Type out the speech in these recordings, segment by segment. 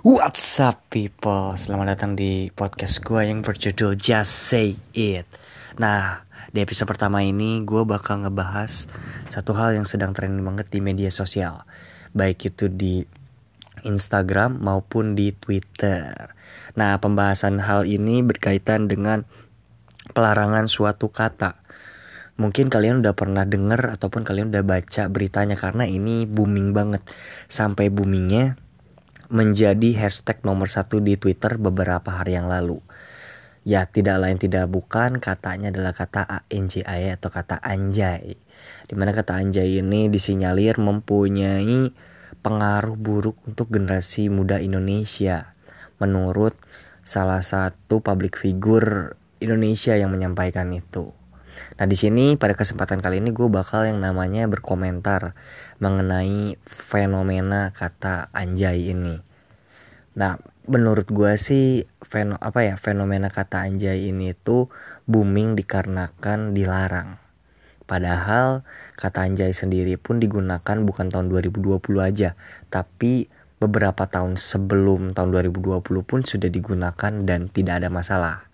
What's up people? Selamat datang di podcast gue yang berjudul Just Say It. Nah di episode pertama ini gue bakal ngebahas Satu hal yang sedang trending banget di media sosial. Baik itu di Instagram maupun di Twitter. Nah pembahasan hal ini berkaitan dengan Pelarangan suatu kata. Mungkin kalian udah pernah denger ataupun kalian udah baca beritanya karena ini booming banget. Sampai boomingnya menjadi hashtag nomor satu di Twitter beberapa hari yang lalu. Ya tidak lain tidak bukan katanya adalah kata ANJAY atau kata anjay. Di mana kata anjay ini disinyalir mempunyai pengaruh buruk untuk generasi muda Indonesia. Menurut salah satu public figure Indonesia yang menyampaikan itu. Nah di sini pada kesempatan kali ini gue bakal yang namanya berkomentar mengenai fenomena kata anjay ini. Nah menurut gue sih feno apa ya fenomena kata anjay ini tuh booming dikarenakan dilarang. Padahal kata anjay sendiri pun digunakan bukan tahun 2020 aja, tapi beberapa tahun sebelum tahun 2020 pun sudah digunakan dan tidak ada masalah.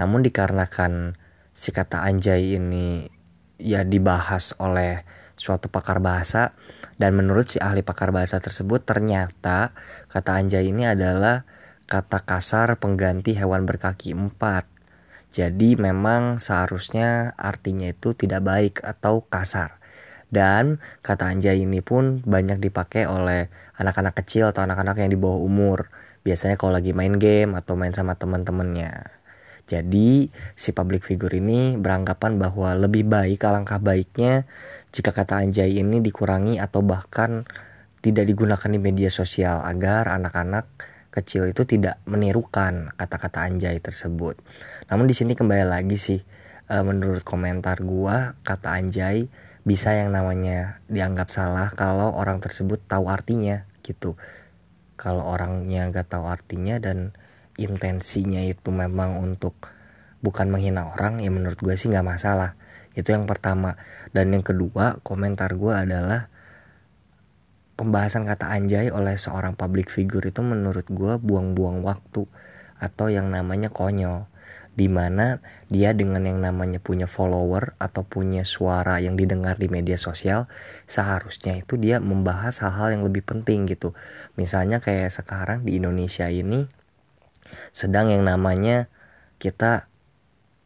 Namun dikarenakan si kata anjay ini ya dibahas oleh suatu pakar bahasa dan menurut si ahli pakar bahasa tersebut ternyata kata anjay ini adalah kata kasar pengganti hewan berkaki empat. Jadi memang seharusnya artinya itu tidak baik atau kasar. Dan kata anjay ini pun banyak dipakai oleh anak-anak kecil atau anak-anak yang di bawah umur. Biasanya kalau lagi main game atau main sama teman-temannya. Jadi si public figure ini beranggapan bahwa lebih baik alangkah baiknya jika kata anjay ini dikurangi atau bahkan tidak digunakan di media sosial agar anak-anak kecil itu tidak menirukan kata-kata anjay tersebut. Namun di sini kembali lagi sih e, menurut komentar gua kata anjay bisa yang namanya dianggap salah kalau orang tersebut tahu artinya gitu. Kalau orangnya nggak tahu artinya dan intensinya itu memang untuk bukan menghina orang ya menurut gue sih nggak masalah. Itu yang pertama. Dan yang kedua komentar gue adalah pembahasan kata anjay oleh seorang public figure itu menurut gue buang-buang waktu atau yang namanya konyol. Di mana dia dengan yang namanya punya follower atau punya suara yang didengar di media sosial seharusnya itu dia membahas hal-hal yang lebih penting gitu. Misalnya kayak sekarang di Indonesia ini sedang yang namanya kita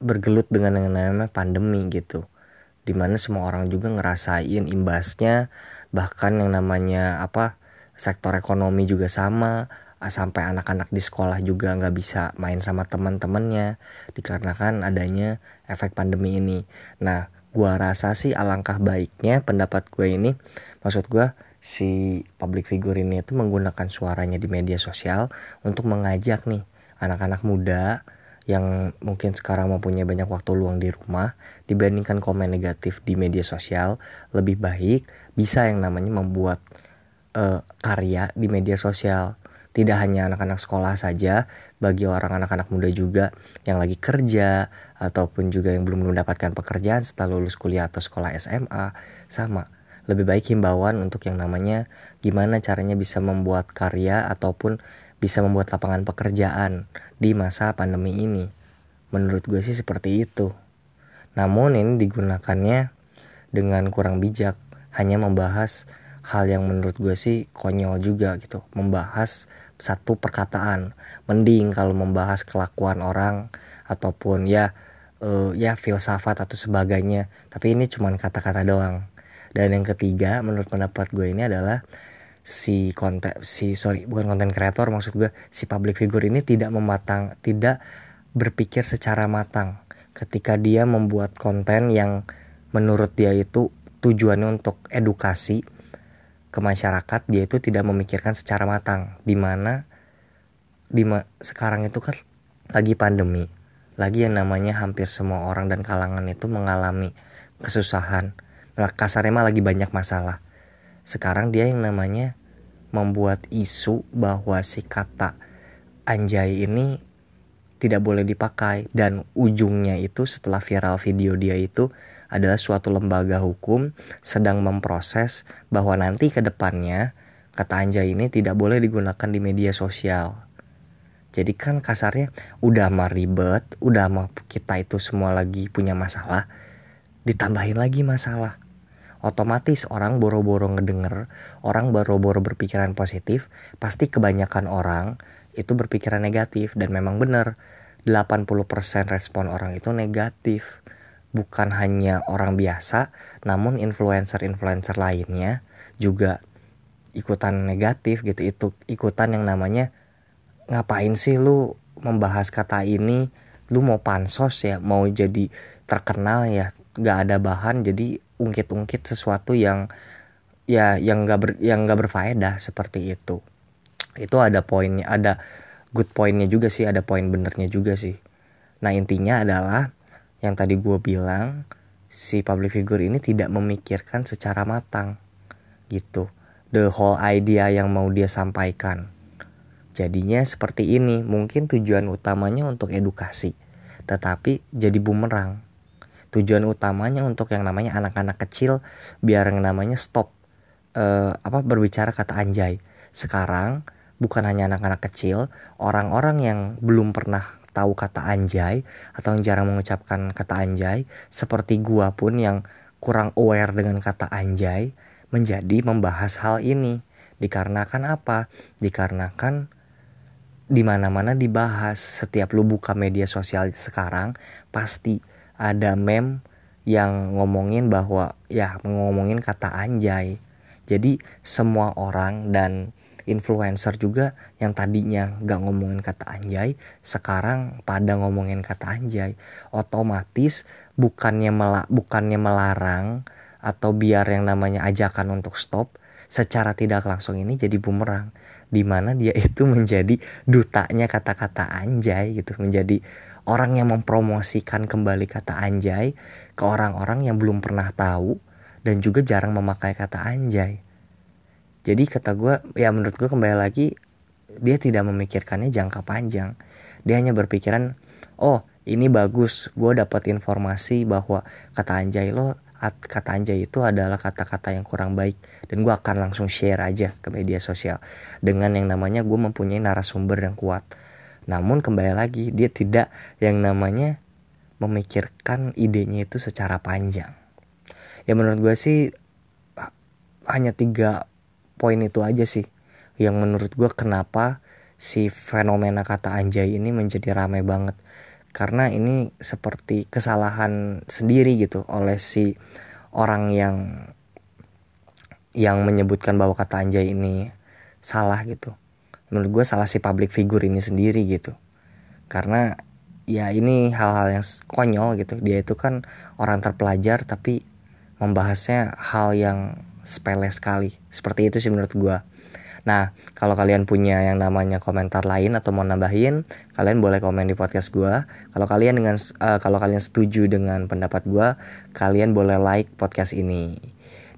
bergelut dengan yang namanya pandemi gitu. Di mana semua orang juga ngerasain imbasnya bahkan yang namanya apa sektor ekonomi juga sama sampai anak-anak di sekolah juga nggak bisa main sama teman-temannya dikarenakan adanya efek pandemi ini. Nah gua rasa sih alangkah baiknya pendapat gue ini maksud gue si public figure ini itu menggunakan suaranya di media sosial untuk mengajak nih anak-anak muda yang mungkin sekarang mempunyai banyak waktu luang di rumah dibandingkan komen negatif di media sosial. Lebih baik bisa yang namanya membuat uh, karya di media sosial. Tidak hanya anak-anak sekolah saja bagi orang anak-anak muda juga yang lagi kerja ataupun juga yang belum mendapatkan pekerjaan setelah lulus kuliah atau sekolah SMA sama lebih baik himbauan untuk yang namanya gimana caranya bisa membuat karya ataupun bisa membuat lapangan pekerjaan di masa pandemi ini. Menurut gue sih seperti itu. Namun ini digunakannya dengan kurang bijak, hanya membahas hal yang menurut gue sih konyol juga gitu. Membahas satu perkataan. Mending kalau membahas kelakuan orang ataupun ya uh, ya filsafat atau sebagainya. Tapi ini cuma kata-kata doang. Dan yang ketiga menurut pendapat gue ini adalah si konten si sorry bukan konten kreator maksud gue si public figure ini tidak mematang tidak berpikir secara matang ketika dia membuat konten yang menurut dia itu tujuannya untuk edukasi ke masyarakat dia itu tidak memikirkan secara matang. Di mana di sekarang itu kan lagi pandemi lagi yang namanya hampir semua orang dan kalangan itu mengalami kesusahan kasarnya mah lagi banyak masalah sekarang dia yang namanya membuat isu bahwa si kata anjay ini tidak boleh dipakai dan ujungnya itu setelah viral video dia itu adalah suatu lembaga hukum sedang memproses bahwa nanti ke depannya kata anjay ini tidak boleh digunakan di media sosial. Jadi kan kasarnya udah mah ribet, udah mah kita itu semua lagi punya masalah, ditambahin lagi masalah. Otomatis orang boro-boro ngedenger, orang boro-boro berpikiran positif, pasti kebanyakan orang itu berpikiran negatif dan memang benar 80% respon orang itu negatif. Bukan hanya orang biasa, namun influencer-influencer lainnya juga ikutan negatif gitu. Itu ikutan yang namanya ngapain sih lu membahas kata ini? Lu mau pansos ya? Mau jadi terkenal ya nggak ada bahan jadi ungkit-ungkit sesuatu yang ya yang nggak ber, yang nggak berfaedah seperti itu. Itu ada poinnya ada good pointnya juga sih ada poin benernya juga sih. Nah intinya adalah yang tadi gue bilang si public figure ini tidak memikirkan secara matang gitu. The whole idea yang mau dia sampaikan. Jadinya seperti ini, mungkin tujuan utamanya untuk edukasi, tetapi jadi bumerang. Tujuan utamanya untuk yang namanya anak-anak kecil biar yang namanya stop uh, apa berbicara kata anjay. Sekarang bukan hanya anak-anak kecil, orang-orang yang belum pernah tahu kata anjay atau yang jarang mengucapkan kata anjay, seperti gua pun yang kurang aware dengan kata anjay, menjadi membahas hal ini. Dikarenakan apa? Dikarenakan di mana-mana dibahas. Setiap lu buka media sosial sekarang pasti ada meme yang ngomongin bahwa ya ngomongin kata anjay. Jadi semua orang dan influencer juga yang tadinya gak ngomongin kata anjay sekarang pada ngomongin kata anjay otomatis bukannya mela bukannya melarang atau biar yang namanya ajakan untuk stop secara tidak langsung ini jadi bumerang di mana dia itu menjadi dutanya kata-kata anjay gitu menjadi orang yang mempromosikan kembali kata anjay ke orang-orang yang belum pernah tahu dan juga jarang memakai kata anjay. Jadi kata gue ya menurut gue kembali lagi dia tidak memikirkannya jangka panjang. Dia hanya berpikiran oh ini bagus gue dapat informasi bahwa kata anjay lo kata anjay itu adalah kata-kata yang kurang baik dan gue akan langsung share aja ke media sosial dengan yang namanya gue mempunyai narasumber yang kuat. Namun kembali lagi dia tidak yang namanya memikirkan idenya itu secara panjang. Ya menurut gue sih hanya tiga poin itu aja sih yang menurut gue kenapa si fenomena kata anjay ini menjadi ramai banget karena ini seperti kesalahan sendiri gitu oleh si orang yang yang menyebutkan bahwa kata anjay ini salah gitu. Menurut gue salah si public figure ini sendiri gitu. Karena ya ini hal-hal yang konyol gitu. Dia itu kan orang terpelajar tapi membahasnya hal yang sepele sekali. Seperti itu sih menurut gue Nah, kalau kalian punya yang namanya komentar lain atau mau nambahin, kalian boleh komen di podcast gue. Kalau kalian dengan uh, kalau kalian setuju dengan pendapat gue, kalian boleh like podcast ini.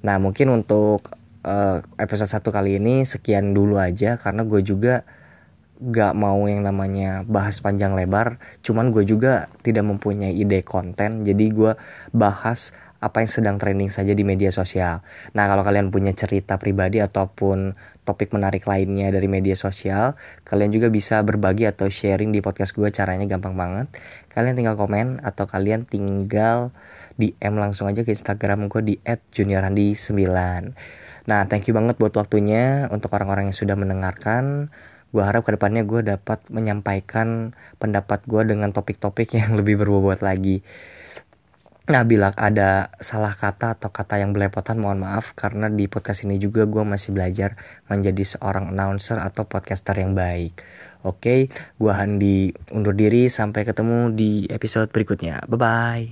Nah, mungkin untuk uh, episode satu kali ini sekian dulu aja karena gue juga gak mau yang namanya bahas panjang lebar cuman gue juga tidak mempunyai ide konten jadi gue bahas apa yang sedang trending saja di media sosial. Nah, kalau kalian punya cerita pribadi ataupun topik menarik lainnya dari media sosial, kalian juga bisa berbagi atau sharing di podcast gue. Caranya gampang banget. Kalian tinggal komen atau kalian tinggal DM langsung aja ke Instagram gue di @juniorandi9. Nah, thank you banget buat waktunya untuk orang-orang yang sudah mendengarkan. Gue harap ke depannya gue dapat menyampaikan pendapat gue dengan topik-topik yang lebih berbobot lagi. Nah bila ada salah kata atau kata yang belepotan mohon maaf karena di podcast ini juga gue masih belajar menjadi seorang announcer atau podcaster yang baik. Oke, gue Handi undur diri sampai ketemu di episode berikutnya. Bye bye.